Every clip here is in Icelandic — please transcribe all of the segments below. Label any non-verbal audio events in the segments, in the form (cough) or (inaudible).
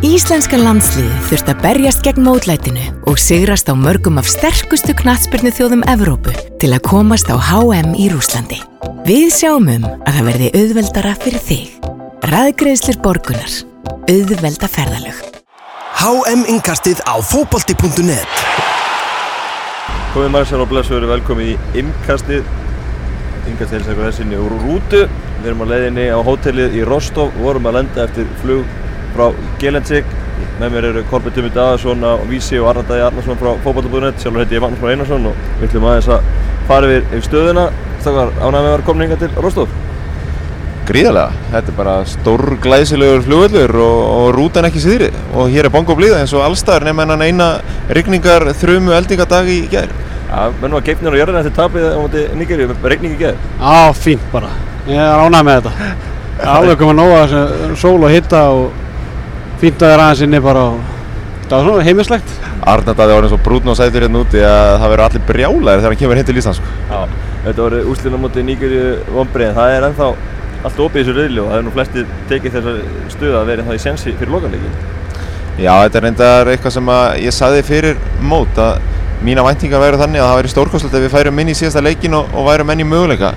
Íslenska landsliði þurft að berjast gegn mótlætinu og sigrast á mörgum af sterkustu knatsbyrnu þjóðum Evrópu til að komast á HM í Rúslandi. Við sjáum um að það verði auðveldara fyrir þig. Ræðgreðslir borgunar. Auðvelda ferðalög. HM Inkastið á fókbalti.net Komið maður sér á blessuður, velkomið í Imkastið Imkastið er þessinni úr rútu Við erum á leiðinni á hótelið í Rostov vorum að lenda eftir flug frá Gelensik með mér eru Kolbjörn Tumi Dagarsson á Vísi og Arnardæði Arnarsson frá fókbaltabúðunett sjálfur heiti ég Magnús Már Einarsson og við ætlum aðeins að fara yfir, yfir stöðuna. Stakar ánægum við að vera komin hinga til Rostov? Gríðarlega, þetta er bara stór glæsilegur flugvöldur og, og rútan ekki síðri. Og hér er bongo blíða eins og allstaðar nema en eina rigningar þrjumu eldingadag í gerð Já, mennum að geifnir á jörðina eftir tapið á móti Nigeríu, regning í gerð Já, fínt bara, ég er ánæg með þetta. (laughs) Alveg komið að nóga þessu sól og hitta og að vera aðeins inni bara og það var svona heimislegt. Arnardaði var eins og brútn og sætur hérna úti að það verður allir brjálæðir þegar hann kemur hinn til Íslands. Sko. Já, þetta voru úslina mútið Níkjörju vonbreið, það er ennþá allt opið í þessu reyðli og það er nú flesti tekið þessar stuða að vera það í sensi fyrir lokanleikin. Já, þetta er reyndar eitthvað sem ég saði fyrir mót að mína væntinga verður þannig að það væri stórkoslega ef við færum inn í síðasta leikin og, og værum enn í möguleika.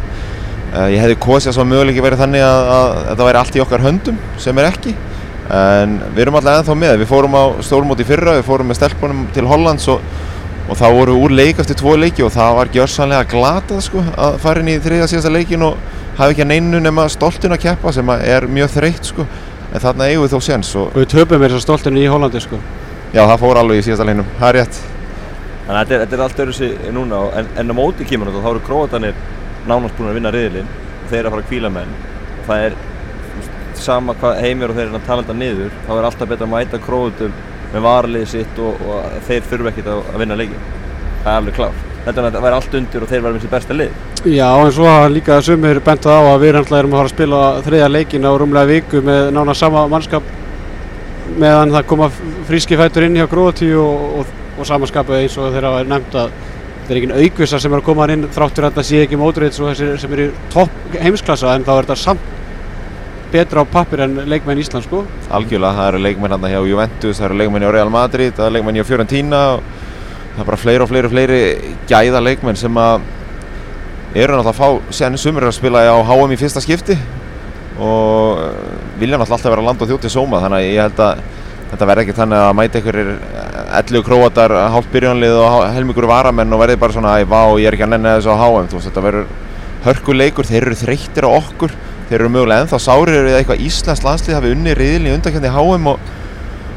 Ég hefði kosið að svo möguleiki verið þannig að, að, að þetta væri allt í okkar höndum sem er ekki en við erum alltaf ennþá með. Við fórum á stórmóti fyrra, við fórum með stelpunum til Hollands og, og þá vorum við úr leik eftir tvo leiki og það var gjörsanlega glatað sko að fara inn í þriða síðasta leikin og hafa ekki að neinu nema stoltun að keppa sem að er mjög þreytt sko. En þarna eigum við þó séns og, og við töpum með þessa stoltun í Hollandi sko. Já, það fór alveg í síðasta leiknum, það er rétt. Þannig að þetta er, er allt öðru sig núna en, en á móti kemur þetta, þá eru króatanir nánast búin að vinna riðilinn. Og þeir eru að fara að kvíla menn. Og það er sama hvað heimir og þeir eru að tala þetta niður þá er alltaf betra að mæta króðutum með varliðið sitt og, og þeir þurfu ekkert að, að vinna leikin það er alveg klár þetta er að væri allt undir og þeir verður með sér besta lið. Já en svo líka sumir bentað á að við erum að fara að spila þriðja leikin á rúmlega viku með nána sama mannskap meðan það koma fríski fætur inn hjá Gróti og, og, og samanskapu eins og þeirra er nefnt að þetta er ekki aukvisa sem er að koma inn þráttur að þetta sé ekki þessir sem eru topp heimsklassa en þá er þetta samt betra á pappir en leikmenn í Ísland sko. Algjörlega, það eru leikmenn hérna hjá Juventus, það eru leikmenn hjá Real Madrid, það eru leikmenn hjá Fiorentina það er bara fleiri og fleiri og fleiri gæða leikmenn sem að eru náttúrulega að fá sen sumur að spila á HM í fyrsta skipti og vilja náttúrulega alltaf vera land og þjótt í sóma þannig að ég held að þetta verði ekki þannig að mæta ykkur 11 króatar hálf byrjanlið og helmingur varamenn og verði bara svona að ég er ekki að nenni þessu á HM veist, þetta verður hörkuleikur, þeir eru þreyttir á okkur þeir eru mögulega ennþá sárir við eitthvað Íslands landslið hafi unni riðilin í undakjöndi HM og,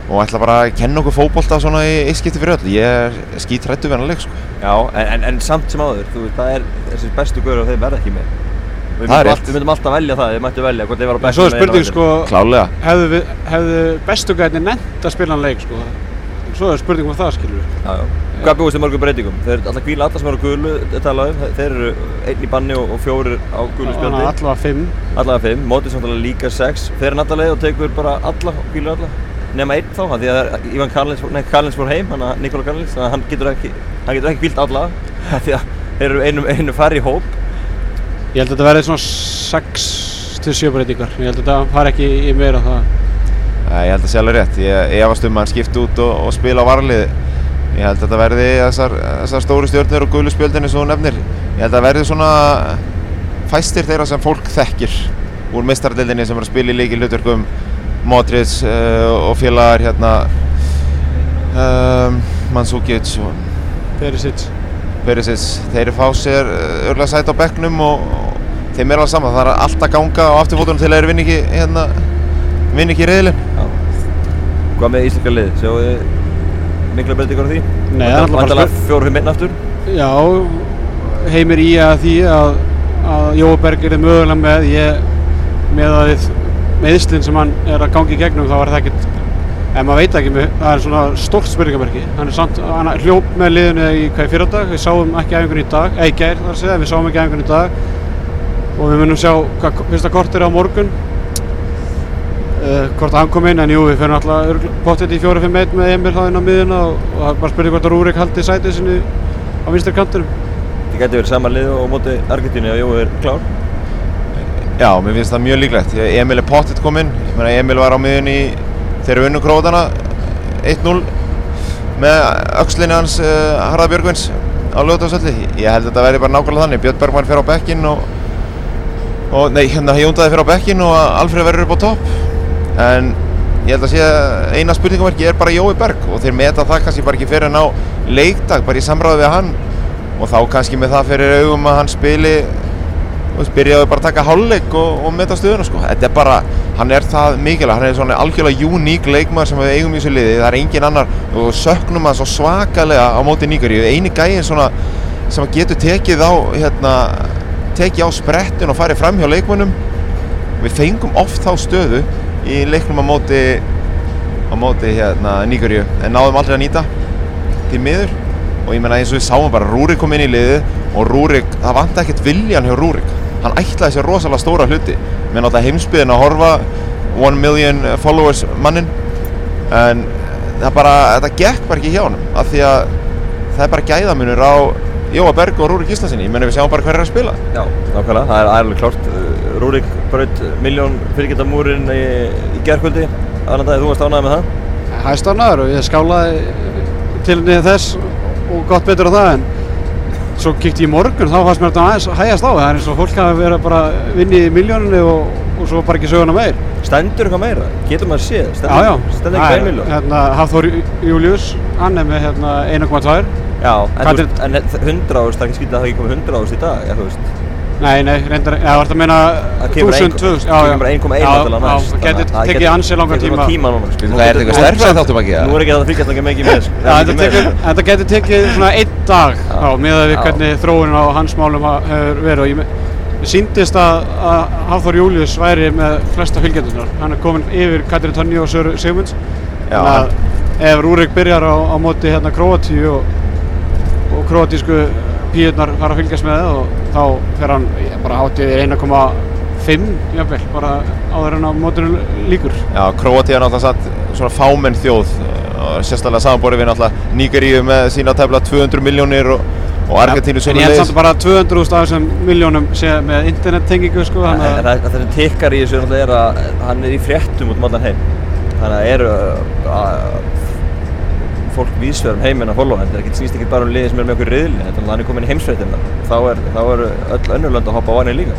og ætla bara að kenna okkur fókbólta svona í eitt skipti fyrir öll. Ég er skýt hrættu við hann að leik sko. Já, en, en, en samt sem áður, þú veist, það er þessi bestu guður og þeir verða ekki með. Við myndum, all, við myndum alltaf velja það, við mættum velja hvort þeir var á bestu með spurning sko, Klálega Hefðu, hefðu bestu gætni nefnt að spila hann leik sko? Svo er spurning um það, skilur við Já, já Hvað búist þið mörgum breytingum? Þeir eru alltaf kvíla alla sem eru á gulu talaðum, þeir eru einn í banni og, og fjórir á gulu spjöldi Allavega fimm. Allavega fimm, mótið samtalið líka sex. Þeir eru náttúrulega og tegur bara alla og kvíla alla? Nefna einn þá, því að Ívan Karlins, nei, Karlins fór heim, hann að Nikola Karlins þannig að hann getur ekki, hann getur ekki kvílt alla því að þeir eru einu, einu færri í hóp. Ég held að þetta verði svona 6-7 breytingar, ég held að þetta fari ekki í meira það Ég held að sé alveg rétt, ég efast Ég held að þetta verði þessar, þessar stóru stjórnir og gulu spjöldinni sem þú nefnir. Ég held að það verði svona fæstir þeirra sem fólk þekkir úr mistaraldildinni sem er að spila í líki hlutverkum Modric uh, og félagar hérna um, Mandzukic og Perisic. Perisic. Þeir fá sér örlega sæt á bekknum og, og þeim er alveg saman. Það er alltaf ganga á afturfótunum til að þeir vinni ekki, hérna, vinni ekki reyðilinn. Hvað með íslenska lið? Sjáu þið mikla breytingar á því? Nei, það er alltaf fjóru-fimm inn aftur? Já, heimir í að því að, að Jóberg er mögulega með ég, með að þið meðslinn sem hann er að gangi í gegnum þá er það ekkert en maður veit ekki með, það er svona stórt spurningamerki hann er samt, hann hljóp með liðinu í hvað fyrir dag, við sáum ekki æfingun í dag eða í gær þar segja, við sáum ekki æfingun í dag og við munum sjá hvað fyrsta kort er á morgun uh, hvort hann kom inn en jú við fyrir alltaf potið í 4-5-1 með Emil þá inn á miðuna og, og bara spurning hvort að Rúrik haldi sætið sinni á vinstir kanturum Það getur verið sama lið og móti Argentínu ef Jói er klár? Já, mér finnst það mjög líklegt. Emil er potið kominn. Emil var á miðun í þeir eru unnu krótana 1-0 með öxlinni hans uh, Harða Björgvins á lögutarsöldi ég held að þetta verði bara nákvæmlega þannig. Björn Bergman fer á bekkin og, og nei, hérna Jóndaði fer á bekkin og Alfred verður upp á topp en ég held að sé að eina spurningamarki er bara Jói Berg. Og þeir meta það kannski bara ekki fyrir en á leikdag bara í samráðu við hann. Og þá kannski með það fyrir augum að hann spili veist, byrjaði bara að taka hálfleik og, og meta stöðuna sko. Þetta er bara, hann er það mikilvæg, hann er svona algjörlega uník leikmaður sem við eigum í þessu liði, það er engin annar. Og söknum hann svo svakalega á móti Níkaríu, eini gæinn svona sem getur tekið á, hérna, tekið á sprettin og farið fram hjá leikmönnum. Við fengum oft þá stöðu í leiknum á móti, á móti hérna, Níkaríu, en náðum aldrei að nýta því miður. Og ég menna eins og við sáum bara Rúrik kom inn í liðið og Rúrik, það vant ekkert viljan hjá Rúrik. Hann ætlaði sér rosalega stóra hluti. Með náttúrulega heimsbyðin að horfa one million followers mannin en það bara, þetta gekk bara ekki hjá hann af því að það er bara gæðamunur á Jóa Berg og Rúrik Íslandsinni ég menna við sjáum bara hver er að spila Já, nákvæmlega, það er alveg klárt Rúrik braut miljón fyrirgættamúrin í, í gerðkvöldi annan dag, þú varst ánægð með það? Hæst ánæður og ég skálaði til niður þess og gott betur á það en svo kíkti ég í morgun þá fannst mér þetta aðeins hægast á það er eins og fólk hafi verið bara vinnið í miljóninu og, og svo bara ekki söguna meir Stendur eitthvað meira? Getur maður séð? Já, já, Stendur eitthvað ein miljón? hérna, Hafþór Július hann er með hérna, 1,2 Já, en, veist, en 100 ást, það er ekki skýtið að það ekki komið 100 ást í dag, þú veist? Nei, nei, reyndar, eða var þetta að meina Það kemur 1000, 2000, já, já kemur 1,1 Já, náttúrulega næst Já, það að getur það tekið ansi langan getur tíma. svona tíma núna, sko. Það er eitthvað stærkfræði þáttum að Nú gera er ekki að það fylgjast ekki mikið með sko. Já, þetta, tekur, þetta getur tekið svona einn dag Já. á með að við hvernig þróunin á hans málum hefur verið. Og ég síndist að, að Hafþór Július væri með flesta fylgjendunar hann er komin yfir Katri Tonni og Sigmunds. Að ef Rúrik byrjar á, á móti hérna Króatíu og, og króatísku píurnar fara að fylgjast með og þá fer hann bara hátíð 1,5 jafnvel bara áður en á mótinu líkur Já, Króatíða er náttúrulega satt svona fámenn þjóð og sérstaklega samanborið við náttúrulega Nígeríu með sína tefla 200 miljónir og, og Argentínu en ég held samt bara 200.000 af þessum miljónum sé með internettengingu sko En þannig en það það sem tikkar í þessu náttúrulega er að hann er í fréttum út um allan heim. Þannig að eru að fólk vísverðum heiminn að followa. Þetta er ekki snýst ekki bara um liðið sem er með okkur riðli þetta er hann er komin í heimsfréttina þá er, þá eru öll önnur lönd að hoppa á hann líka.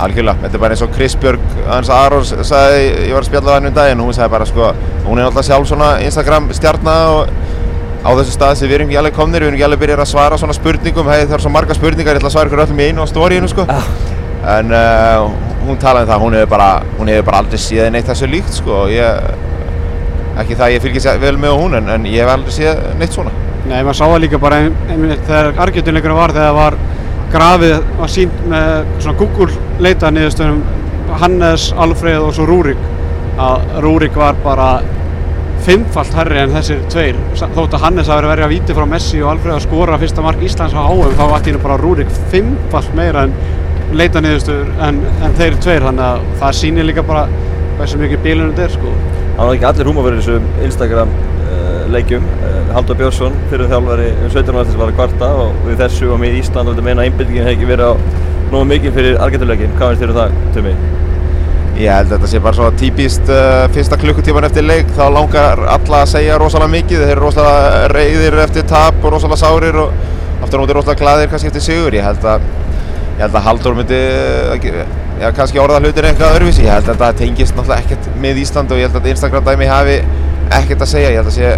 Algjörlega, þetta er bara eins og Chris Björg, hans Arons sagði, ég var að spjalla á henni um daginn og hún sagði bara sko, hún er náttúrulega sjálf svona Instagram stjarnar og á þessu stað sem við erum ekki alveg komnir, við erum ekki alveg byrjað að svara svona spurningum, hei það er svo marga spurningar, ég ætla að svara ykkur öllum í einu á stóriðinu sko. En uh, hún talaði um það, hún hefur bara, hefur bara aldrei séð neitt þessu líkt sko, og ég, ekki það að ég fylgist vel með hún, en, en ég hef aldrei séð neitt svona. Nei, maður sá það líka bara ein, einmitt þegar Argentinleikurinn var þegar var grafið var sínt með svona Google leita niðurstöðum Hannes, Alfreð og svo Rúrik að Rúrik var bara fimmfalt herri en þessir tveir þótt að Hannes hafi verið að víti frá Messi og Alfreð að skora fyrsta mark Íslands á HM þá var þetta bara Rúrik fimmfalt meira en leita niðurstöður en, en þeir tveir þannig að það sýnir líka bara hversu mikið bílunum þetta er sko Það var ekki allir húma verið þessum Instagram uh, leikjum. Uh, Haldur Björnsson, fyrir þjálfari um 17 ára var að kvarta og við þessu og með Ísland og þetta meina að einbindingin hefði ekki verið á nógu mikið fyrir Argentuleikin. Hvað finnst þér um það, Tumi? Ég held að þetta sé bara svona típist uh, fyrsta klukkutíman eftir leik þá langar alla að segja rosalega mikið þeir eru rosalega reyðir eftir tap og rosalega sárir og aftur á móti rosalega glaðir kannski eftir sigur ég held að ég held að Halldór myndi já, kannski orða hlutir eitthvað öðruvísi. Ég held að þetta tengist náttúrulega ekkert með Ísland og ég held að Instagram dæmi hafi ekkert að segja. Ég held að sé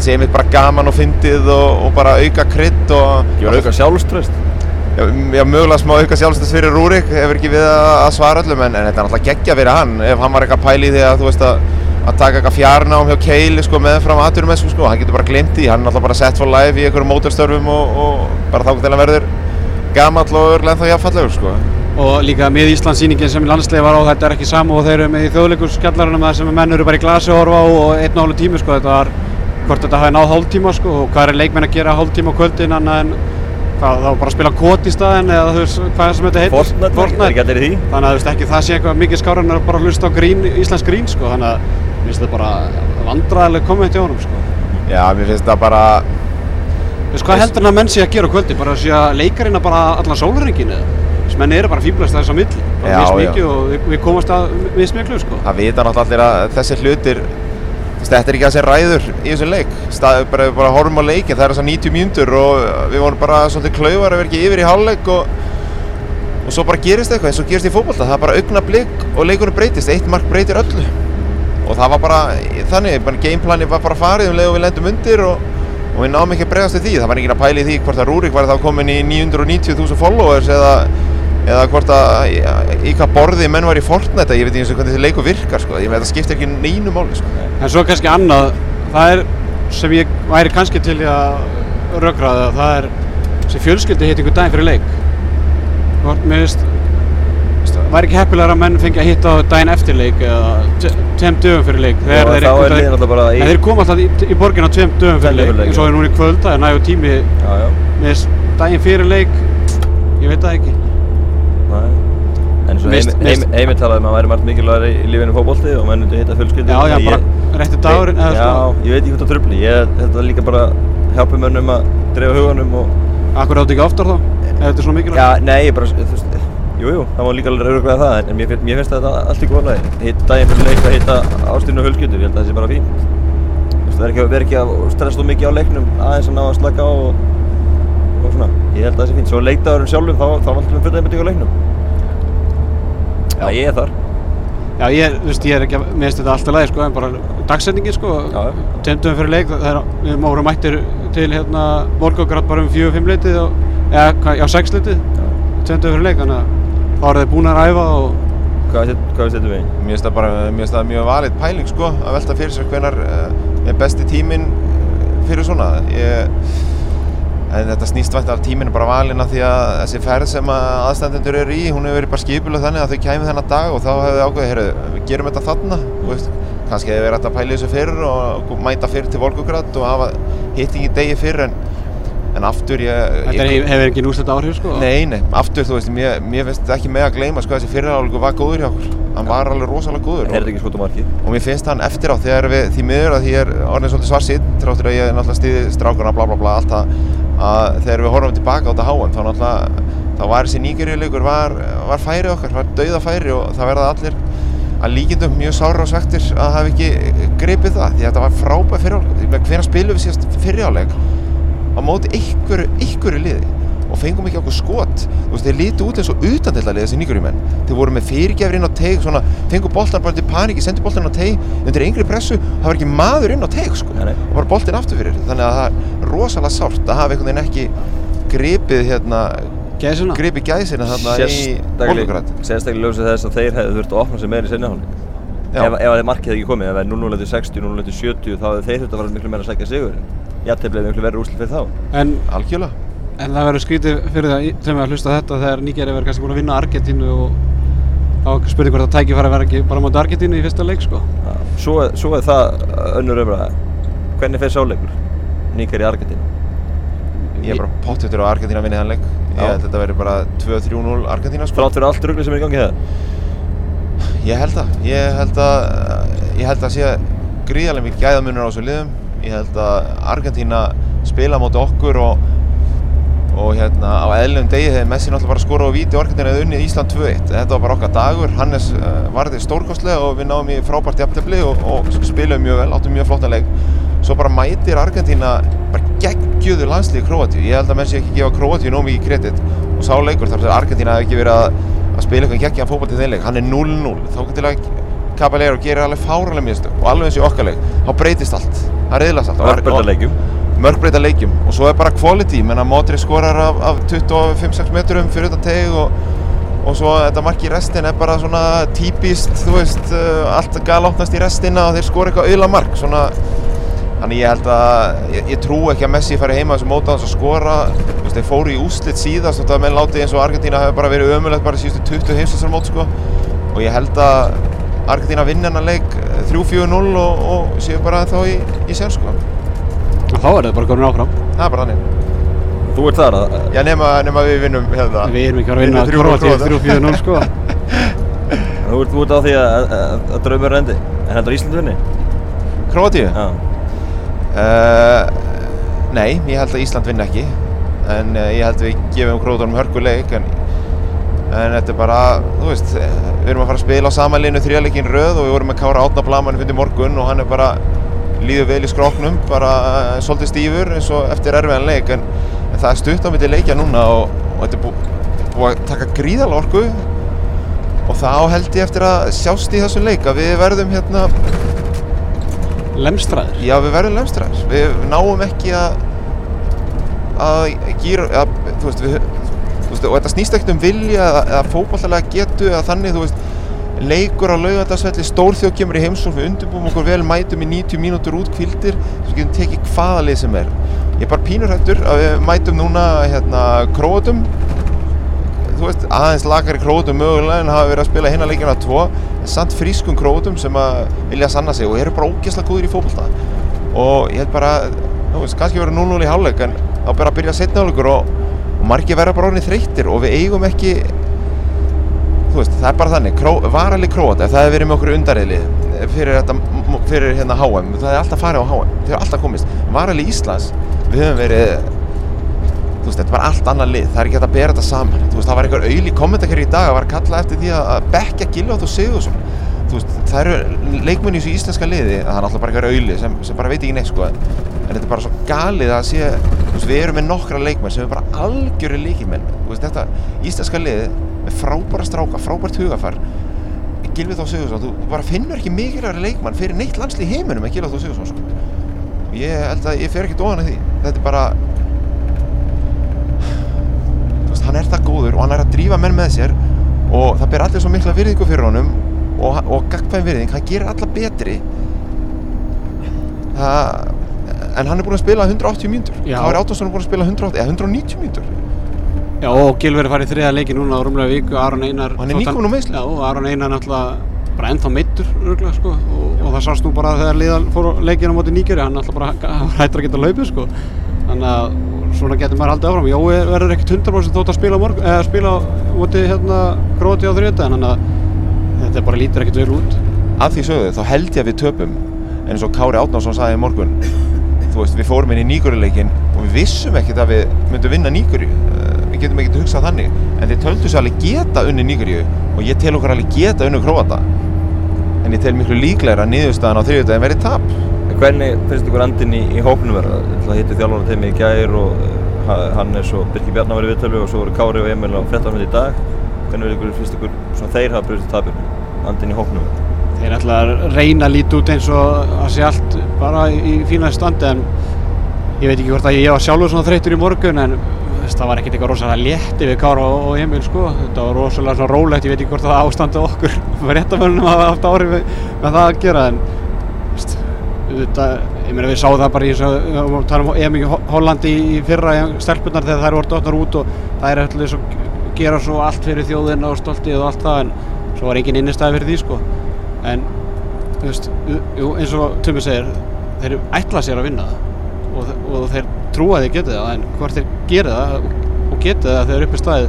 sé einmitt bara gaman og fyndið og, og bara auka krydd og var auka sjálfströst. Já, já, mögulega smá auka sjálfstöðs fyrir Rúrik, hefur ekki við að, að svara öllum en, en þetta er náttúrulega geggja fyrir hann. Ef hann var eitthvað pæli því að þú veist að að taka eitthvað fjarnám hjá Keili sko meðfram aðturum sko, hann getur bara glimt í, hann er náttúrulega bara sett for life í einhverjum mótorstörfum og, og bara þá til hann verður gamall og örglega ennþá jafnfallegur sko. og líka með Íslandsýningin sem landslega var á þetta er ekki sama og þeir eru með í þjóðleikurskjallarunum það sem menn eru bara í glasi að horfa á og einn og hálf tími sko. Þetta var hvort þetta hafi náð hálftíma sko og hvað er leikmenn að gera hálftíma á kvöldin annað en hvað þá bara að spila kót í staðin eða þú veist hvað sem þetta heitir? Fortnite, Fortnite. er þannig að þú veist ekki það sé eitthvað mikið skára en að bara hlusta á grín, Íslands grín sko. Þannig að mér finnst þetta bara vandræðileg komment hjá honum sko. Já, mér finnst það bara, Veist hvað heldur hann að menn sé að gera á kvöldi? Bara að sé að leikarinn að bara allan sólarengin eða? Þess menn eru bara fýblast þess á milli. Bara Já, já. og við, við komast að mismiklu sko. Það vita náttúrulega allir að þessi hlutir veist, Þetta er ekki það sem ræður í þessum leik. Stað, bara, bara horfum á leikin, það er þessar 90 mjöndur og við vorum bara svolítið klaufar að vera ekki yfir í hálfleik og, og svo bara gerist eitthvað eins og gerist í fótbolta. Það er bara augna blik og leikurinn breytist eitt mark breytir öllu. Og það var bara þannig, bara gameplani var bara farið um leið og við lendum undir og, og við náðum ekki að bregðast við því það var enginn að pæla í því hvort að Rúrik var þá komin í 990.000 followers eða, eða hvort að í, í hvað borði menn var í Fortnite ég veit ekki eins og hvernig þessi leikur virkar sko. ég með þetta skiptir ekki neinu máli sko. En svo kannski annað, það er sem ég væri kannski til að rökraða, það er sem fjölskyldi hitt einhver daginn fyrir leik. Hvort, mér veist, væri ekki heppilegar að menn fengi að hitta á daginn eftir leik eða tveim dögum fyrir leik. Og Þegar þeir er í En þeir koma alltaf í, í borgin á tveim dögum fyrir leik, eins og já. er núna í kvöld, það er nægur tími Já, já, með daginn fyrir leik, ég veit það ekki. næ En heimi, mist- heimi, heimi talaði um að maður væri margt mikilvægir í, lífinu fótbolti og menn myndi hitta fjölskyldi Já, já, bara rétti dagurinn eða Já, ég veit ekki hvort það tröfli Ég, þetta er líka bara hjálpa mönnum að dreifa huganum og akkur áttu ekki oftar þá, ef þetta er svona mikilvægt. Já, nei, ég bara, þú veist, jú, jú, það má líka alveg rauglega það, en mér, mér finnst þetta allt í góðlega. Hitt daginn fyrir leik að hitta ástíðinu og hulskjötu, ég held að það sé bara fín. Þú veist, það er ekki, að- vera ekki að stressa mikið á leiknum, aðeins að ná að slaka á og, og svona. Ég held að það sé fín. Svo leikdagurinn sjálfum, þá, þá vantum við fulla einbindík á leiknum. Já, ég er þar. Já, ég, þú veist, ég er ekki að, mér finnst þetta alltaf leið, sko, en bara dagsetningin, sko, tveimdöfum fyrir leik, það er, við þá eru þeir búin að æfa og, Hvað við set- hvað við setjum við? Mér finnst það bara, það mjög valið pæling sko að velta fyrir sér hvenar uh, er besti tíminn eh, fyrir svona ég, en þetta snýst vænt af tíminn er bara valinn af því að þessi ferð sem að aðstandendur eru í hún hefur verið bara skipuleg þannig að þau kæmi þennan dag og þá hefur þau ákveðið, heyrðu, við gerum þetta þarna veist, kannski hefur verið hægt að pæla í þessu fyrir og mæta fyrir til Volgograd og hafa hittingi degi fyrir en, en aftur ég, þetta ég er, hefur ekki núst áhrif, sko. Nei, nei, aftur þú veist, mér, mér finnst þetta ekki með að gleyma sko þessi fyrirháleikur var góður hjá okkur. Hann var alveg rosalega góður. Er þetta ekki skot á markið? og mér finnst hann eftir á þegar við því miður að því ég er orðin svolítið svarsitt tráttur að ég er náttúrulega stiði strákuna bla bla bla allt það að þegar við horfum tilbaka á þetta háum þá náttúrulega þá var þessi nýgerjuleikur var, var færi okkar, var dauða færi og það verða allir að líkindum mjög sára og svektir að hafa ekki gripið það því að þetta var frábæð fyrirháleik hvernig spilum við síðast fyrirháleik á móti ykkur, ykkur liði og fengum ekki okkur skot þú veist, þeir lítu út eins og utan til að liða þessi nýgurjumenn þeir voru með fyrirgjafir inn á teig svona, fengu boltan bara til paníki, sendu boltan inn á teig undir yngri pressu, það var ekki maður inn á teig sko, Nei, og bara boltin aftur fyrir þannig að það er rosalega sárt að hafa einhvern veginn ekki gripið hérna, Gæsina. gripið gæsina þarna í Volgograd Sérstaklega ljósið þess að þeir hefðu þurft að opna sig meira í. Já. Ef, ef að þeir markið ekki komið, ef það er 0-0 eftir 60, 0-0 eftir 70, þá hefðu þeir þurft að fara miklu meira að sækja sigurinn. Jafntefli hefði miklu verið úrslit fyrir þá. En, algjörlega en það verður skrítið fyrir það, sem að hlusta þetta, þegar Nígeri verður kannski búin að vinna Argentínu og þá spurning hvort að tæki fara að vera ekki bara móti Argentínu í fyrsta leik, sko. Já. Svo, er- svo er það önnur umræða. Hvernig fer sáleikur? Í Argentínu. ég er bara pottittur á Argentína að vinna þann leik ég held að þetta verður bara 2-3-0 Argentína sko. Þrátt fyrir allt ruggli sem er í gangi það. Ég held það, ég held að, ég held að sé gríðarlega mikið gæðamunur á þessu liðum Ég held að Argentína spila móti okkur og, og hérna á eðlum degi þegar Messi náttúrulega bara skora á víti og Argentína hefði unnið Ísland 2-1 Þetta var bara okkar dagur, Hannes uh, varði stórkostlega og við náum í frábært jafntefli og, og spilum mjög vel, áttum mjög flottan leik. Svo bara mætir Argentína bara geggjöðu landslið Króatíu. Ég held að menn sé ekki gefa Króatíu nóg mikið kredit. Og sá leikur þar sem Argentína hefði ekki verið að, að spila eitthvað geggjan fótboll til þeim leik. Hann er 0-0, þá að Caballero gerir alveg fáralega mistök og alveg eins í okkar leik. Þá breytist allt, það reyðlast allt Mörgbreyta leikjum. mörgbreyta leikjum. Og svo er bara quality, menna Modri skorar af, af 25-6 metrum fyrir utan teg og, og svo þetta mark í restin er bara svona típist, þú veist uh, allt galopnast í restina og þeir skora eitthvað auðla mark, svona þannig ég held að, ég, ég trú ekki að Messi fari heima þessu móta hans að skora. Þú veist, þeir fóru í úslit síðast það menn látið eins og Argentína hefur bara verið ömulegt bara síðustu 20 heimsastar mót sko. Og ég held að Argentína vinna hennar leik eh, 3-4-0 og, og séu bara þá í, í sér sko þá er þetta bara komin áfram. það er bara þannig Þú ert þar að, Já, nema, nema við vinnum hérna. Við erum ekki að vinna Vinnum 3-0 Króatíu Króata. 3-4-0, sko. (laughs) þú ert, þú ert á því að, að, að draumur rendi. En heldur Ísland vinni? Króatíu? Já. Uh, nei, ég held að Ísland vinna ekki En uh, ég held að við gefum Króatunum hörkuleik En en þetta er bara, þú veist við erum að fara að spila á sama linu þrjáleikin röð og við vorum með Kára Átna Blaman fyrir morgun og hann er bara líður vel í skróknum bara eh, svolítið stífur eins og eftir erfiðan leik en, en það er stutt á myndi leikja núna og, og þetta er bú, búið að taka gríðal orku og þá held ég eftir að sjást í þessu leik að við verðum hérna Lemstraður. Já, við verðum lemstræðir. Við náum ekki að að gýra, að, þú veist, við, veist, og þetta snýst ekkert um vilja eða, eða fótballalega getu eða þannig, þú veist, leikur á laugardagsvelli, stórþjóð kemur í heimsókn, við undirbúum okkur vel, mætum í 90 mínútur út kvildir, svo getum tekið hvaða lið sem er. Ég er bara pínurhættur að við mætum núna, hérna, króatum, þú veist, aðeins lagari króatum mögulega en hafa verið að spila hinna leikina tvo, en samt frískum króatum sem að vilja sanna sig og eru bara ógeðslega góðir í fótballta. Og ég held bara, þú veist, kannski verið 0-0 í hálfleik, en þá bara að byrja að setja hálfleikur og, og margir verða bara orðinni þreyttir og við eigum ekki, þú veist, það er bara þannig, kró, varali króat, ef það hefur verið með okkur undarriðlið fyrir, þetta, fyrir hérna HM, það er alltaf farið á HM, það er alltaf komist. Varali Íslands, við höfum verið, þú veist, þetta var allt annað lið, það er ekki hægt að bera þetta saman. Veist, það var einhver auðli kommentarkerri í dag að var kalla eftir því að bekka Gilvátt og veist, það eru leikmenn í þessu íslenska liði, það er alltaf bara einhver auðli sem, sem bara veit ekki neitt, sko. En þetta er bara svo galið að sé, veist, við erum með nokkra leikmenn sem er bara. Þú veist, þetta íslenska liði með frábæra stráka, frábært hugafar, Gilvi Þór Sigursson, þú bara finnur ekki mikilvægri leikmann fyrir neitt landsli í heiminum en Gilvi Þór Sigursson, sko. Ég held að ég fer ekkert ofan að því. Þetta er bara, veist, hann er það góður og hann er að drífa menn með sér og það ber allir svo mikla virðingu fyrir honum og, og gagfæn virðing, hann gerir alla betri það, en hann er búinn að spila 180 mínútur Já. Kári Átonsson er búinn að spila 180, eða 190 mínútur Já, og Gilver er farið þriða leiki núna á rúmlega viku, Aron Einar... Og hann er þótt nýkominn úr meiðsli. Já, og Aron Einar náttúrulega bara ennþá meittur, örgulega, sko, og, og það sást nú bara þegar liðal fór á leikinu á móti Níkjöri, hann náttúrulega bara (laughs) hættur að geta hlaupið, sko. Þannig að svona getur maður haldið áfram. Jói verður ekkert 100% þótt að spila morgun, eða spila móti hérna Króti á þriðjönda, þannig að þetta bara lítur ekkert vel út. að því sögðu þá held ég að við töpum en eins og Kári Átnánsson sagði í morgun þú veist, við fórum inn í Níkurileikin og við vissum ekkert að við myndum vinna Níkuri við getum ekkert hugsað þannig en þeir töldu sér alveg geta unni Níkuri og ég tel okkur alveg geta unni Króata en ég tel miklu líklegra að niðurstaðan á þriðjudagin verið tap hvernig finnst ykkur andinn í, í hópnum verða? Það hittir þjálfana teimi í gær og uh, Hannes og Birkir Bjarnar í viðtölu og svo voru Kári og Emil á fréttarmöndi í dag. Hvernig finnst ykkur þeir hafa brugðist tapir andinn í hópnum? Þeir ætla að reyna að líti út eins og að sé allt bara í fína standi en ég veit ekki hvort að ég var sjálfur svona þreytur í morgun en það var ekkert eitthvað rosalega létti við Kára og, Emil sko. Þetta var rosalega svona rólegt, ég veit ekki hvort að ástandi okkur (laughs) réttamönnum hafa haft áhrif með, með það að gera en þetta, ég meina við sáum það bara í þess að að um Emil Hollandi í, fyrra stelpunar þegar þær voru dotnar út og það er allir svo gera svo allt fyrir þjóðina og stoltið og allt það en svo var engin innistæði fyrir því sko en þú veist, jú, eins og Tumi segir þeir ætla sér að vinna það. Og, og þeir trúa þeir geti það en hvort þeir gera það og, geti það þegar upp er staðið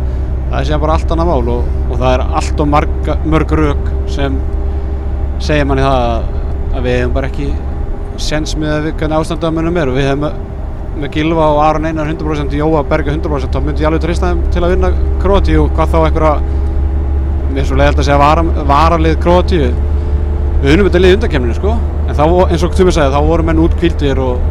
það er síðan bara allt annað mál og, og það er allt og marga, mörg rauk sem segja manni það að, að við hefum bara ekki sens með hvernig ástandamönnum er og við hefum með, Gilva og Aron Einar 100% Jóa Berga 100% þá myndi ég alveg treysta þeim til að vinna Kroatíu og hvað þá einhverja mér er svo leiðilegt að segja vara, varalið Kroatíu við unum þetta lið undakemninu sko. En þá, eins og Tumi sagði, þá voru menn útkvíldir og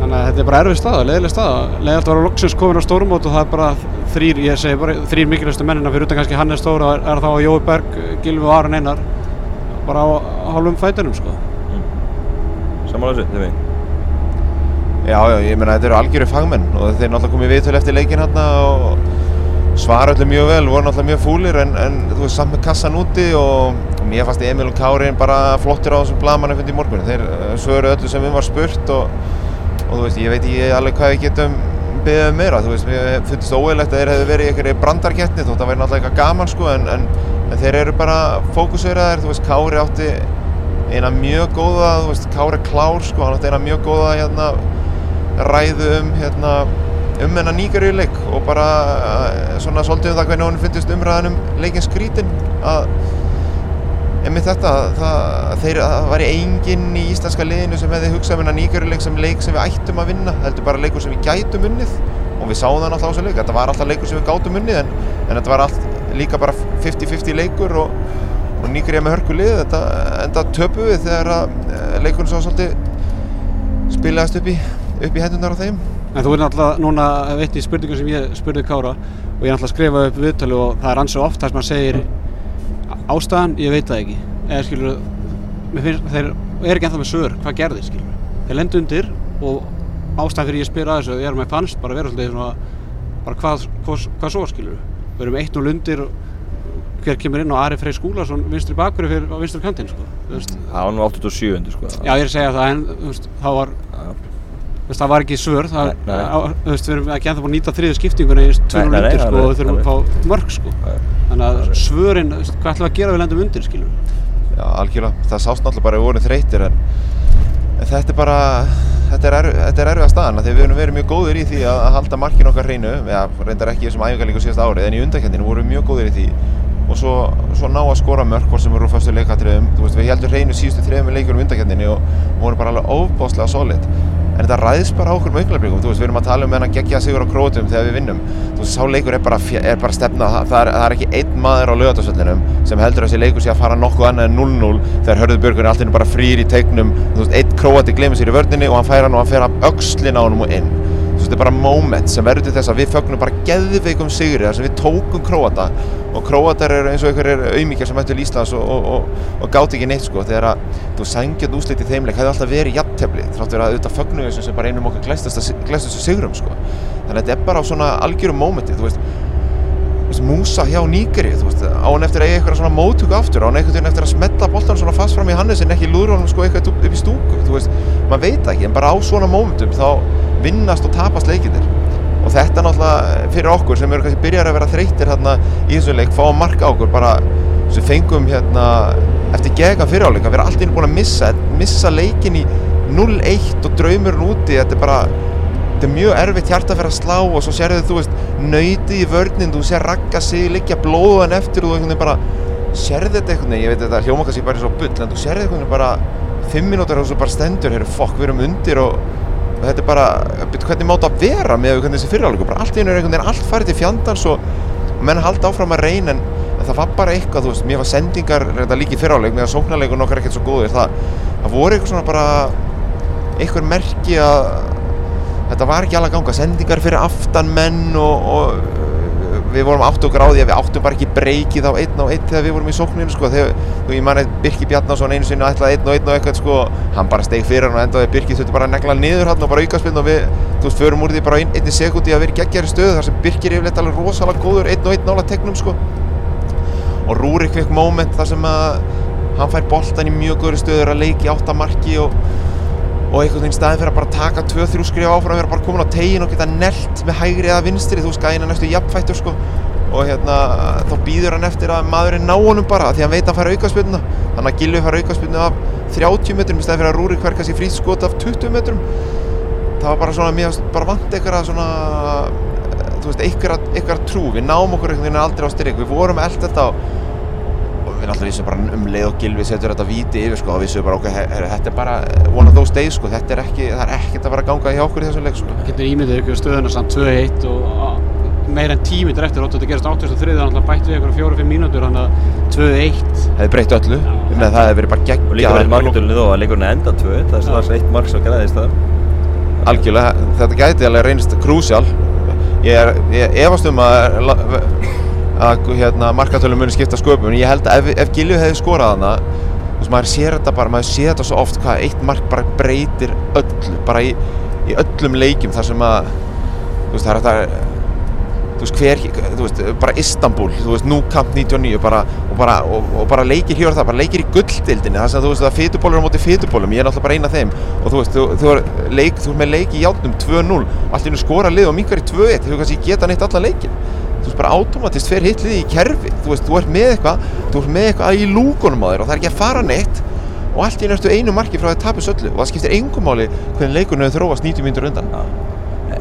þannig að þetta er bara erfið staða, leiðileg staða. Leiðilegt að vera loksins komin á stórumót og það er bara þrýr, ég segi bara þrýr mikilvægstu mennina fyrir utan kannski Hannes Stóra er, er þá Jói Berg, Gilvi og Aron Einar. Bara á, á hálfum fætunum sko. Samanlega þessu, þeim Já, já, ég meina þetta eru algjöru fagmenn og þeir náttúrulega komið viðtölu eftir leikin hérna og svara öllu mjög vel, voru náttúrulega mjög fúlir en, en þú veist samt með kassan úti og mér fannst Emil og Kárin bara flottir á þessum blamanum fyrir í morgun. Þeir eh, svöru öllu sem við var spurt og, og þú veist, ég veit ekki alveg hvað við getum beðið um meira, þú veist, mér finnst óeilegt að þeir hefðu verið í einhverju brandarkettni þótt að væri náttúrulega eitthvað gaman sko en, en, en þeir eru bara fókuseraðir, þú veist, Kári átti eina mjög góða, þú veist, Kári Klár sko, hann átti eina mjög góða hérna ræðu um hérna um hennar nýgarju leik og bara uh, svona svolítið um það hvernig hún finnst umræðan um leikin skrítin að einmitt þetta, það, þeir, að það væri enginn í íslenska liðinu sem hefði hugsað um hennar nýgarju leik sem leik sem við ættum að vinna heldur bara leikur sem við gætum unnið. Og við sáum það náttúrulega á þessu leik þetta var alltaf leikur sem við gátum unnið en, en þetta var allt líka bara 50-50 leikur og, og nýgrið með hörku lið. Þetta enda töpu við þegar að eh, leikurinn svo svolítið spilaðist upp í, upp í hendunar á þeim En þú er náttúrulega núna veitt í spurningum sem ég spurði Kára og ég er náttúrulega að skrifa upp viðtölu og það er ansið oft þar sem hann segir ástæðan, ég veit það ekki eða skilur, finnst, þeir er ekki ennþá með svör, hvað gerði skilur þeir lendu undir og ástæðan fyrir ég spyr að þessu, er með fannst bara vera svolítið svona, bara hvað, hvað, hvað svo skilur við erum eitt og lundir hver kemur inn og Ari Frey Skúlason vinstri bakverði fyrir á vinstri kantinn sko. Það var nú 87 sko. Já, ég er að segja það en þá var veist, það var ekki svör það, Nei, nei. á, veist, við erum ekki ennþá búin að nýta þriðu skiptinguna í tvunum undir sko, og við þurfum að fá mörg sko. þannig að svörin, þú veist, hvað ætlum við að gera við lendum undir skilur Já, algjörlega, það sást náttúrulega bara við vorum þreytir en, en þetta er bara þetta er, erf, þetta er erfiða staðan að við höfum verið mjög góðir í því að, að halda markin okkar hreinu. Já, reyndar ekki í þessum æfingarlíku síðast árið en í undakendinu vorum við mjög góðir í því. Og svo, svo ná að skora mörk hvort sem eru úr fyrstu leikatriðum, þú veist, við heldum hreinu síðustu þrejum leikunum undakendinu og, vorum bara alveg ofbáslega solid en þetta ræðist bara á okkur veist, við erum að tala um hennan geggja sigur á krótum þegar við vinnum, þú sá leikur er bara, er bara stefna, það, er, það er ekki einn maður á laugardagsvellinum sem heldur að þessi leikur sé að fara nokkuð annað en 0-0 þegar er alltaf bara frýr í veist, einn króati glemur sér í vörninni og hann fær hann og hann fer af öxlin á honum og inn, þetta er bara moment sem verður til þess að við fögnum bara geðveikum sigri þar sem við tókum króata. Og króatar eru eins og einhverjir auðmíkjar sem ættu til Íslands og, og, og, og gátt ekki neitt sko. Þegar að þú sangjað úslit í þeimleik hefði alltaf verið jafntefli þrátt verið að auðvitað fögnum við sem bara einum okkar glæstustu sigrum sko. Þannig að þetta er bara á svona algjörum veist, þú veist Músa hjá veist, á hann eftir að eiga eitthvað svona móttöku aftur á hann veginn eftir að smetta boltan svona fast fram í Hannes en ekki lúður honum sko eitthvað upp í stúku þú veist, maður veit ekki en bara á svona mómentum þá vinnast og tapast leikinir og þetta náttúrulega fyrir okkur sem eru kannski byrjar að vera þreytir hérna í þessu leik fá marka okkur bara sem fengum hérna eftir gega fyriráleik að vera allt inn búin að missa missa leikin í 0-1 og draumurinn úti þetta er bara þetta er mjög erfitt hjarta að fyrir að slá og svo sérðu þú veist nöytið í vörnin þú sér ragga sig liggja blóðan eftir og þú einhvern veginn bara sérðu þetta einhvern veginn ég veit þetta hljóma kannski bara eins og bull en þú sérðu einhvern veginn bara 5 mínútur og svo bara stendur hér fokk við erum undir og og þetta er bara, hvernig mátt að vera með hvernig þessi fyriráleikur, bara allt í er einhvern veginn allt farið til fjandans og, menn halda áfram að reyna en, en það var bara eitthvað, þú veist, mér var sendingar líki fyriráleik meðan sóknarleikur þetta var ekki alveg að ganga, sendingar fyrir aftan menn og, og uh, við vorum átt á því að við áttum bara ekki breykið á einn og einn þegar við vorum í sókninu sko, þegar, þú ég man að Birki Bjarnason einu sinni ætlaði einn og einn og eitthvað sko, hann bara steig fyrir hann og endaði. Birki þurfti bara að negla niður hann og bara aukaspinn og við, þú veist, förum úr því bara ein, einni sekundi að vera geggjari stöðu þar sem Birki er yfirleitt alveg rosalega góður einn og einn nála tegnum sko. Og Rúrik fekk moment þar sem að hann fær boltan í mjög góður stöður að leiki áttamarki og og einhvern veginn staðin fyrir að bara taka 2-3 skrif áfram vera bara komin á tegin og geta nelt með hægri eða vinstri. Þú veist er næstu jafnfættur sko. Og hérna þá býður hann eftir að maðurinn ná honum bara því að hann veit að hann fær aukaspilna þannig að Gilvi fær aukaspilnu af 30 metrum í staðin fyrir að Rúrik fær kannski frýtt skot af 20 metrum. Það var bara svona fannst bara vant eitthvað svona eh, þú veist eitthvað, eitthvað trú. Við náum okkur einhvern veginn aldrei á styrk. Við vorum eld þetta og við náttúrulega vissum bara um leið og Gilvi setur þetta víti yfir sko og vissum bara ok, her, þetta er bara one of those days sko, þetta er ekki, það er ekkert að fara að ganga hjá okkur í þessum leik sko. getur ímyndið ykkur stöðuna samt 2-1 og á- meira en 10 minnir eftir og þetta gerist 83 þannig að bættu við ykkur 4-5 mínútur þannig að 2-1 hefði breytt öllu, með það hefði verið bara Og líka geggjað verið marktölinni þó að leikurinn enda 2 Það er strax eitt mark sem græðist það algjörlega, þetta gæti alveg reynist krúsjál. Ég er, ég efast um að hérna, markatölum muni skipta sköpum. En ég held að ef, ef Gilvi hefði skorað hana þú veist, maður sér þetta bara, maður sér þetta svo oft hvað eitt mark bara breytir öllu bara í, í öllum leikjum þar sem að þú veist, það er þetta þú veist, hver, þú veist, bara Istanbul þú veist, nú kamp 99 bara, og, bara, og, og bara leikir hér og það, bara leikir í gulldildinni þar sem þú veist, það fytubólur á móti fytubólum ég er náttúrulega bara eina þeim. Og þú veist, þú, þú, er, leik, þú er með leik í játnum 2-0 allt í hennu skora lið og minkar í 2-1 þú kannski geta neitt allan leikin þú veist, bara automatist fer hitt liði í kerfi þú veist, þú ert með eitthvað, þú ert með eitthvað í lúkunum á þér og það er ekki að fara neitt og allt í ertu einu marki frá að tapis öllu og það skiptir engum máli hvernig leikurinn hefur þróast 90 mínútur undan.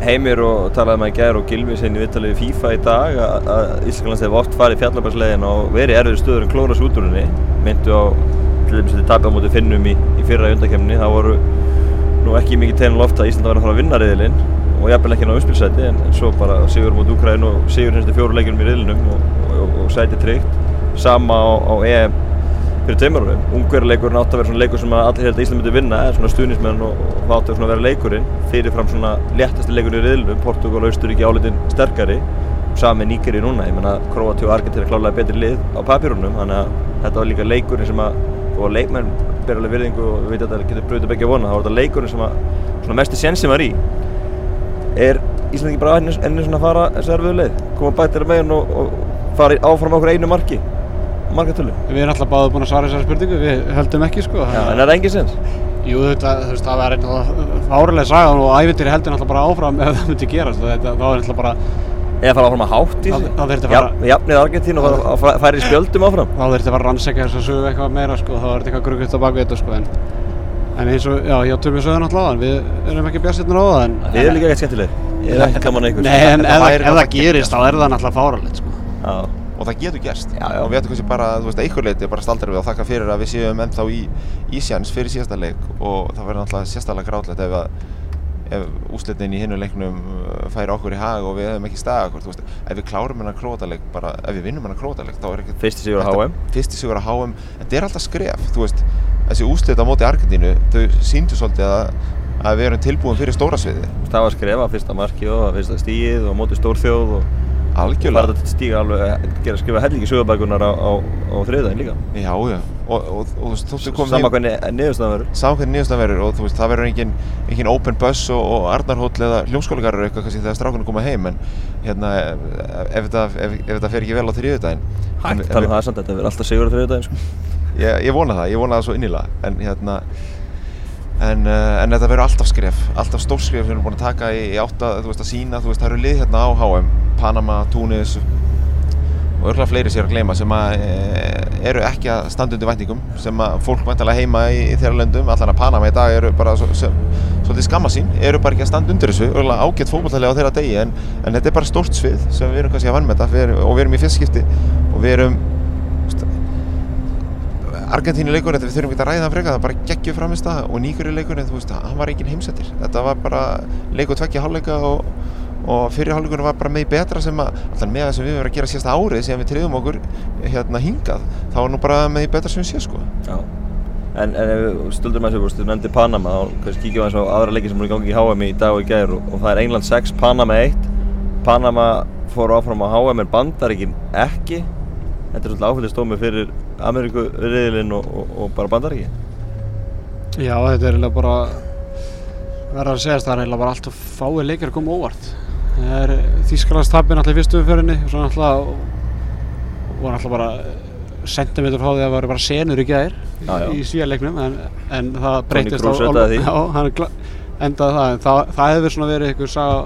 Heimir og talaði með gær og Gilvi sinni viðtalið í FIFA í dag að- Íslands hefur oft farið fjallabærslegin og verið erfiður stöður en úr henni. Myndu á til dæmis þetta tapja á móti finnum í, í fyrra undakemni það voru nú ekki mikið tegn loft að Ísland var að fara að vinna riðilinn og jafnvel ekki ná umspilsæti en, en svo bara sigur mot Ukraín og sigur hinstu fjóru leikjum í riðlinum og, og, og sæti tryggt. Sama á, á EM fyrir tveimurunum. Ungverðarleikurinn átti að vera svona leikur sem allir held að Ísland myndi vinna eða svona stuðnismenn og, átti að vera leikurinn. Fyrirfram svona léttasti leikurinn í riðlinum Portugal og Austuríki álitin sterkari sami Níkeri núna, ég menna Kroati og Argentina klálega betri lið á papírunum þannig að þetta var líka leikurinn sem að og leikmenn ber alveg virðingu og við veitum að þetta getur bröðið að vona þá var þetta leikurinn sem að svona mesti sensi var í er Íslandingi bara enni, enni svona að fara þessu erfiðu leið koma bættir með henn og, og fara áfram okkur einu marki markatölu Við erum alltaf báðið búin að svara þessari spurningu, við höldum ekki sko. Já, en er það engin sens? Jú, þetta, þú veist, það var eitthvað fárilega saga og ævindir heldur náttúrulega bara áfram (laughs) ef það myndi gerast. Þetta, það var náttúrulega bara, Eða fara áfram að hátt í sig? það þyrfti að fara- Jafn- Jafnið Argentín og fara, í spjöldum áfram þá þurfti að fara að rannsækja þess að sögu eitthvað meira sko, þá var þetta eitthvað gruggt á baku þetta sko, en, en eins og, já, ég tölum við sögðu náttúrulega á þann, við erum ekki björnsirnir á það, en... Þið er líka ekkert skemmtilegir. Ég er ekki. gaman að ykkur. Nei, en ef, það gerist, þá er það náttúrulega fáralegt sko. Já, og það getur gerst. Já, já. og við ættum kannski bara, þú veist, einhver leiti bara staldra við og þakka fyrir að við séum ennþá í Ísjans fyrir síðasta leik. Og það verður náttúrulega sérstaklega grátlegt ef, að, ef úslitin í hinnu leiknum uh, færi okkur í hag og við hefum ekki staða okkur, þú veist, ef við klárum hennar krótaleik bara, ef við vinnum hennar krótaleik þá er ekki Fyrsti sigur á þetta- HM. fyrsti sigur á HM, en þetta er alltaf skref þú veist, þessi úslit á móti Argentínu þau síndu svolítið að, að við erum tilbúin fyrir stóra sviði það var skrefa fyrsta marki og fyrsta stíið og móti stórþjóð og algjörlega. þetta stíga alveg að gera skrifa hellingi sögubækunar á, á, á þriðdægin líka. Já, já, og, og, og þú veist, þóttu komið Sama hvernig niðurstaðan verður. Saman hvernig niðurstaðan verður og þú veist, það verður engin, engin open bus og, og Arnarhóll eða hljómskólagarur eitthvað kannski þegar strákunum koma heim en hérna, ef, þetta, ef, ef þetta fer ekki vel á þriðjudaginn. Hægt tala um það samt, þetta verður alltaf sigur á þriðdægin sko. Ég, ég vona það, ég vona það svo innilega. En hérna en, uh, en þetta verður alltaf skref, alltaf stór skref sem við erum búin að taka í, í átta, þú veist, að sína þú veist, það eru lið hérna á HM, Panama, Túnis og örgulega fleiri sér að gleyma sem að e, eru ekki að standa undir væntingum sem að fólk væntalega heima í, í þeirra löndum allan að Panama í dag eru bara svo, sem, svolítið skamma sín, eru bara ekki að standa undir þessu örgulega ágætt fókbaltalega á þeirra degi en, en þetta er bara stórt svið sem við erum kannski að vann með þetta og við erum í fyrst skipti og við erum Argentínu leikurinn, þetta við þurfum ekki að ræða það frekar, það bara geggjur framist það og nýgur í leikurinn, þú veist, hann var engin heimsettir. Þetta var bara leikur tveggja hálfleika og, og fyrir hálfleikurinn var bara með betra sem að, alltaf með það sem við verðum að gera síðasta árið sem við treyðum okkur hérna hingað, þá var nú bara með betra sem við séð sko. Já En, en ef við stöldum að þessu, þú nefndi Panama og kíkjum aðeins á aðra leiki sem voru í gangi í HM í dag og í gær og, og það er England 6, Panama 1 Panama fór áfram á HM en Bandaríkin ekki Þetta er svolítið áfældistómi fyrir Ameríku riðilinn og, og, og bara Bandaríki Já, þetta er eiginlega bara verður að segja það er eiginlega bara allt og fáið leikir að koma óvart það er Þýskalandstapin alltaf í fyrstu umferðinni og svo alltaf og alltaf bara sentimeter frá því að það var bara senur í já. í síðarleiknum en, en það breytist því. já, hann endaði það en það, það hefur svona verið saga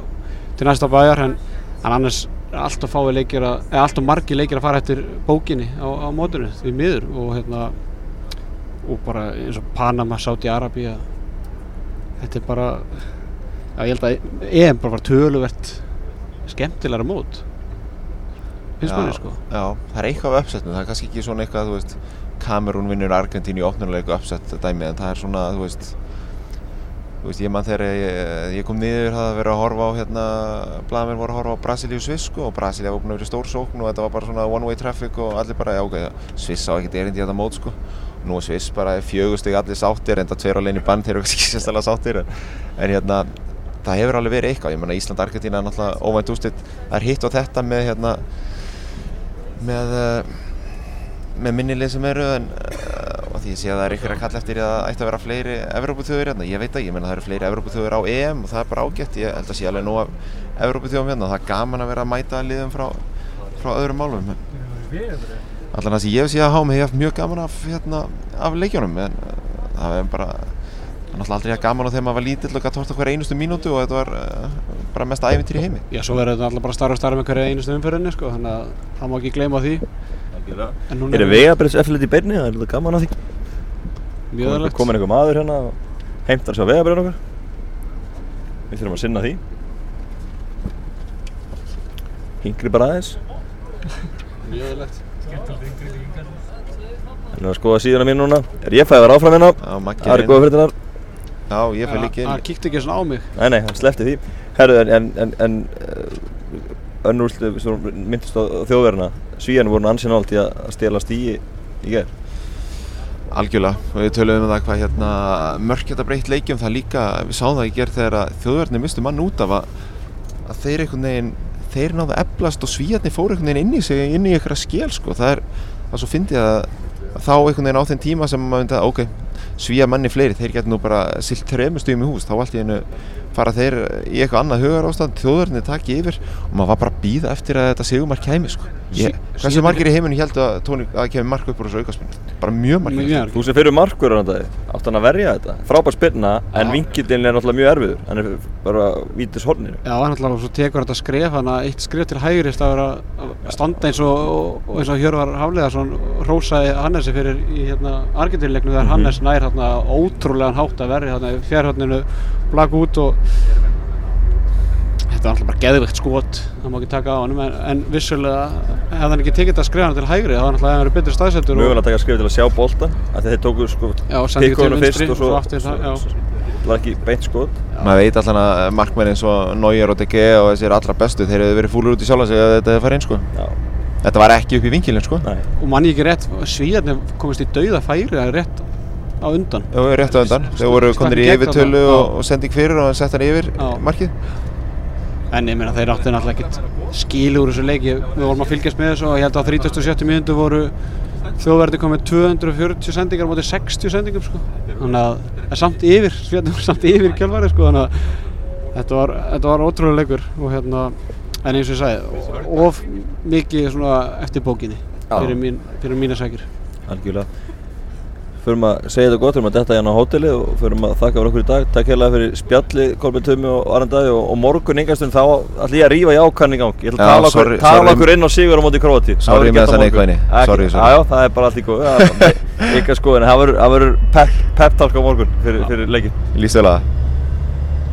til næsta bæjar en, en annars allt og fáið leikir að eða allt og margi leikir að fara eftir bókinni á, á mótunni því miður og hérna og bara eins og Panama, Saudi Arabia þetta er bara já, ég held að EM bara var töluvert skemmtilegra mót finnst manni sko. Já, það er eitthvað af uppsetnum, það er kannski ekki svona eitthvað, þú veist, Kamerún vinnur Argentínu í opnuleiku uppsett dæmi en það er svona, þú veist, þú veist, ég mann þegar ég, ég kom niður það að vera að horfa á hérna, blaðmenn voru að horfa á Brasilíu Sviss sko og Brasilíu var búin að vera í stór sókn og þetta var bara svona one way traffic og allir bara, já ok, Sviss á ekkert erindi þetta mót sko. Nú er Sviss bara fjögusteg allir sáttir, enda tver á lein í bann, þeir eru ekki sérstaklega sáttir en, hérna, það hefur alveg verið eitthvað, ég menna Ísland-Argentína er náttúrulega óvænt ústitt, það er hitt og þetta með hérna, með, uh, með minnilið sem eru en og því ég sé að það er ykkur að kalla eftir að það ætti að vera fleiri Evrópuþjóður hérna, ég veit ekki, ég menna það eru fleiri Evrópuþjóður á EM og það er bara ágætt, ég held að sé alveg nú af Evrópuþjóðum hérna, það er gaman að vera að mæta liðum frá, frá öðrum málum. Allan að því ég sé að hámi hef haft mjög gaman af, hérna, af leikjónum en uh, það er bara það er náttúrulega aldrei að gaman á þegar maður var lítill og gæti horta hver einustu mínútu og þetta var uh, bara mest ævintýr í heimi. Já, svo verður þetta alltaf bara starra og starra með hverja einustu umferðinni sko þannig að það má ekki gleyma því núna Er það vegabrins eftirlit í beinni? Það er þetta gaman að því? Mjög öðlegt Komin einhver maður hérna og heimtar sér vegabrinn okkar? Við þurfum að sinna því. Hingri bara aðeins. Mjög öðlegt En að skoða síðuna mín núna. Er ég fæði að vera áfram hérna? Það eru góða fréttinar Já, ég fæ líka Hann inn kíkti ekki svona á mig. Nei, nei, hann sleppti því. Herðu, en, en, en, en önnur úrslit sem þú myndist á þjóðverðina Svíjarnir voru ansinn ált í að stela stíi í gerð Algjörlega, og við töluðum um það hvað hérna mörk geta breytt leikjum það líka, við sáum það í gerð þegar þjóðverðinni mistu mann út af að, að þeir einhvern veginn, þeir náðu eflast og svíjarnir fóru einhvern veginn inn í sig, inn í einhverja skél sko, það er, það svo fyndið að, þá einhvern veginn á þeim tíma sem maður myndi að, ok, svíjar manni fleiri, þeir geta nú bara silt trefum stöðum í hús, þá allt í hennu fara þeir í eitthvað annað hugar ástand, þjóðverðinni taki yfir og maður var bara að býða eftir að þetta sigumar kæmi sko. Ég, hversu margir í heiminu held að, tóni, að kemur mark upp úr þessu aukaspinn? Bara mjög margir. Mjög Þú sem fyrir markur á þetta átt hann að verja þetta frábær spyrna en Já. vinkillin er náttúrulega mjög erfiður hann er bara vítis horninu Já, hann alltaf svo tekur þetta skref, hann að eitt skref til hægri að vera að standa eins og, og, eins og Hjörvar Hafleðarsson rósaði Hannesi fyrir í hérna Argentinleiknu þegar Hannes nær hérna ótrúlegan hátt að verja hérna í fjárhörninu blak út og þetta var alltaf bara geðvikt skot, það má ekki taka á hann en, en vissulega hefði hann ekki tekið þetta skref til hægri, þá var hann alltaf hefði verið betur staðsettur og- mögulega að taka skrifið til að sjá því að þeir tóku sko vinstri fyrst og svo, svo já. það var ekki beint skot. Maður veit allan að markmenn eins og Neuer og De Gea og þessir allra bestu þeir hefur verið fúlur út í sjálfa sig að þetta hefði farið inn sko. Já, þetta var ekki upp í vinkilin sko. nei. Og manni ekki rétt, svíðarnir komist í dauða færi, er á undan? Rétt á undan, þeir voru konir í yfirtölu og, og sending fyrir og sett hann yfir markið En ég meina þeir áttu náttúrulega ekkert skil úr þessu leiki. Við vorum að fylgjast með þessu og ég held að á 37. mínútu voru þjóðverði komið 240 sendingar móti 60 sendingum sko. Þannig að það er samt yfir, (laughs) voru samt yfir kjálfari sko. Þannig að þetta var, þetta var ótrúlega leikur og hérna, en eins og ég sagði, of mikið svona eftir bókinni fyrir, mín, fyrir mína sækir. algjörlega Förum að segja þetta gott, förum að detta hérna á hóteli og förum að þakka fyrir okkur í dag. Takk hérlega fyrir spjalli, Kolbjörn Tumi og Arndaði og, og morgun yngastund þá ætlum ég að rífa jákann í gang. Ég ætla að tala, tala okkur inn á sigur á móti Króti. Sorry með þessa neikvæðni. Sorry, sorry. Já, það er bara allt í góð. (laughs) Skoðin, það verður- það verður pep- pep-talk á morgun fyrir, fyrir leikin. Lýst vel að það